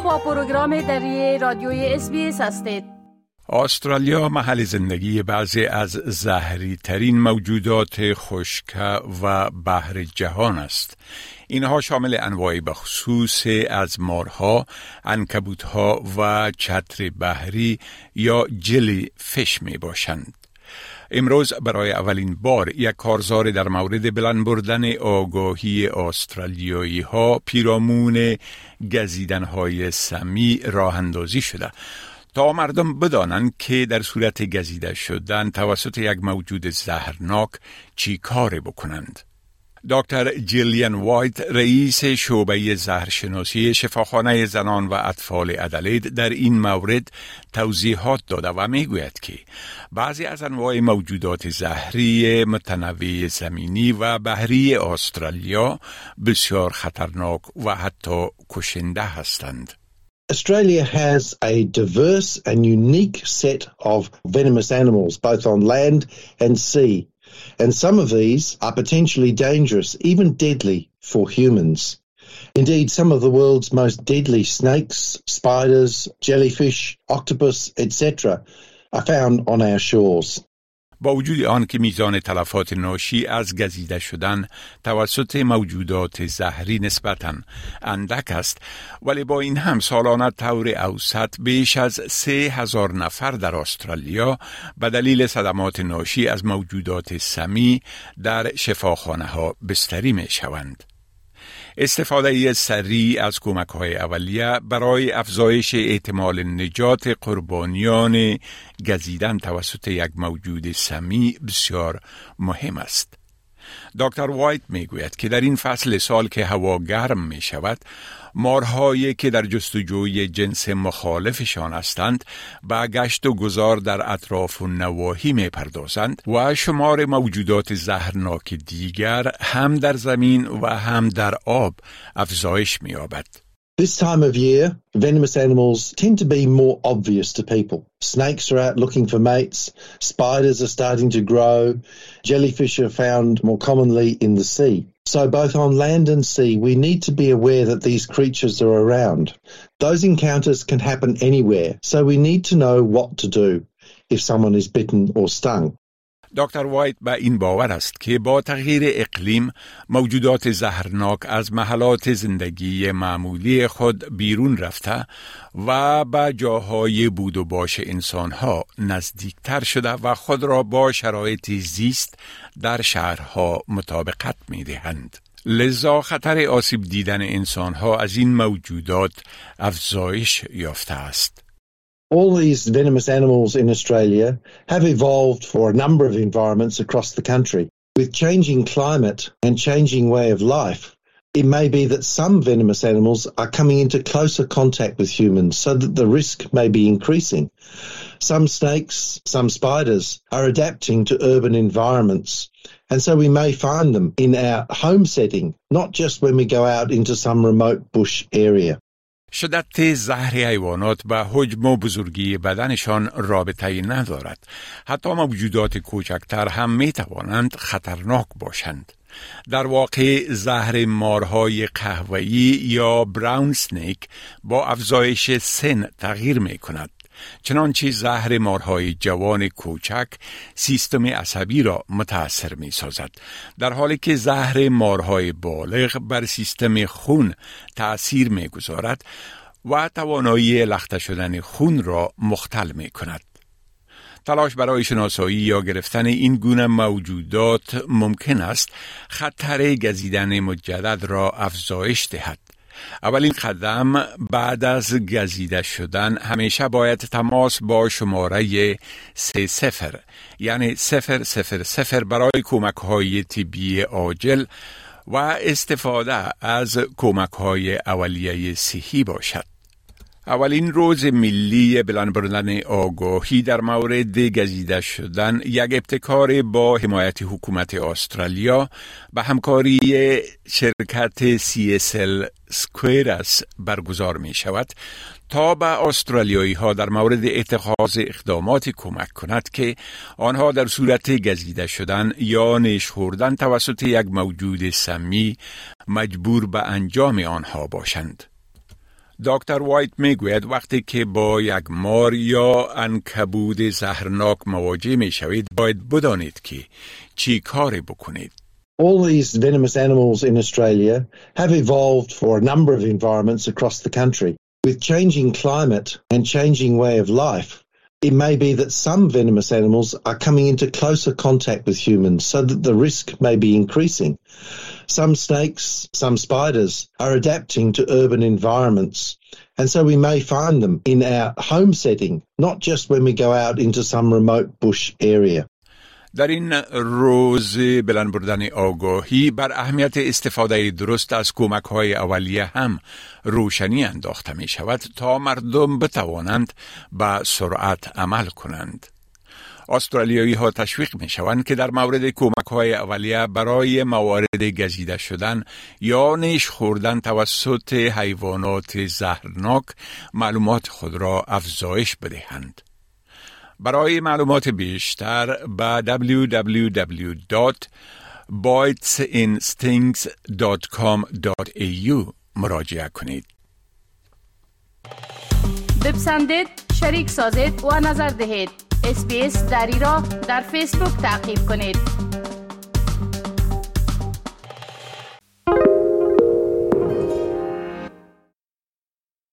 با پروگرام دری رادیوی اس هستید استرالیا محل زندگی بعضی از زهری ترین موجودات خشک و بحر جهان است. اینها شامل انواعی بخصوص از مارها، انکبوتها و چتر بحری یا جلی فش می باشند. امروز برای اولین بار یک کارزار در مورد بلند بردن آگاهی استرالیایی ها پیرامون گزیدن های سمی راه اندازی شده تا مردم بدانند که در صورت گزیده شدن توسط یک موجود زهرناک چی کار بکنند. دکتر جیلیان وایت رئیس شعبه زهرشناسی شفاخانه زنان و اطفال ادلید در این مورد توضیحات داده و می‌گوید که بعضی از انواع موجودات زهری متنوع زمینی و بحری استرالیا بسیار خطرناک و حتی کشنده هستند. Australia has a diverse and unique set of venomous animals, both on land and sea. And some of these are potentially dangerous, even deadly for humans. Indeed, some of the world's most deadly snakes, spiders, jellyfish, octopus, etc. are found on our shores. با وجود آن که میزان تلفات ناشی از گزیده شدن توسط موجودات زهری نسبتا اندک است ولی با این هم سالانه طور اوسط بیش از سه هزار نفر در استرالیا به دلیل صدمات ناشی از موجودات سمی در شفاخانه ها بستری می شوند. استفاده سریع از کمک های اولیه برای افزایش احتمال نجات قربانیان گزیدن توسط یک موجود سمی بسیار مهم است. دکتر وایت می گوید که در این فصل سال که هوا گرم می شود مارهایی که در جستجوی جنس مخالفشان هستند به گشت و گذار در اطراف و نواحی می پردازند و شمار موجودات زهرناک دیگر هم در زمین و هم در آب افزایش می آبد. This time of year, venomous animals tend to be more obvious to people. Snakes are out looking for mates, spiders are starting to grow, jellyfish are found more commonly in the sea. So both on land and sea, we need to be aware that these creatures are around. Those encounters can happen anywhere, so we need to know what to do if someone is bitten or stung. دکتر وایت به این باور است که با تغییر اقلیم موجودات زهرناک از محلات زندگی معمولی خود بیرون رفته و به جاهای بود و باش انسانها نزدیکتر شده و خود را با شرایط زیست در شهرها مطابقت می دهند. لذا خطر آسیب دیدن انسانها از این موجودات افزایش یافته است. All these venomous animals in Australia have evolved for a number of environments across the country. With changing climate and changing way of life, it may be that some venomous animals are coming into closer contact with humans so that the risk may be increasing. Some snakes, some spiders are adapting to urban environments. And so we may find them in our home setting, not just when we go out into some remote bush area. شدت زهر حیوانات به حجم و بزرگی بدنشان رابطه ندارد. حتی موجودات کوچکتر هم می توانند خطرناک باشند. در واقع زهر مارهای قهوه‌ای یا براون سنیک با افزایش سن تغییر می کند. چنانچه زهر مارهای جوان کوچک سیستم عصبی را متاثر می سازد در حالی که زهر مارهای بالغ بر سیستم خون تأثیر می گذارد و توانایی لخته شدن خون را مختل می کند. تلاش برای شناسایی یا گرفتن این گونه موجودات ممکن است خطر گزیدن مجدد را افزایش دهد. اولین قدم بعد از گزیده شدن همیشه باید تماس با شماره سه سفر یعنی سفر سفر سفر برای کمک های طبی عاجل و استفاده از کمک های اولیه صحی باشد. اولین روز ملی بلند بردن آگاهی در مورد گزیده شدن یک ابتکار با حمایت حکومت استرالیا به همکاری شرکت CSL سکویرس برگزار می شود تا به استرالیایی ها در مورد اتخاذ اقدامات کمک کند که آنها در صورت گزیده شدن یا نشخوردن توسط یک موجود سمی مجبور به انجام آنها باشند. دکتر وایت می‌گوید وقتی که با یک مار یا انکبود زهرناک مواجه می شوید باید بدانید که چی کاری بکنید. All these venomous animals in Australia have evolved for a number of environments across the country. With changing climate and changing way of life, it may be that some venomous animals are coming into closer contact with humans so that the risk may be increasing. Some snakes, some spiders are adapting to urban environments. And so we may find them in our home setting, not just when we go out into some remote bush area. در این روز بلند بردن آگاهی بر اهمیت استفاده درست از کمک های اولیه هم روشنی انداخته می شود تا مردم بتوانند به سرعت عمل کنند. استرالیایی ها تشویق می شوند که در مورد کمک های اولیه برای موارد گزیده شدن یا نیش خوردن توسط حیوانات زهرناک معلومات خود را افزایش بدهند. برای معلومات بیشتر به www.bitesinstinct.com.au مراجعه کنید. بپسندید، شریک سازید و نظر دهید. اسپیس دری را در فیسبوک تعقیب کنید.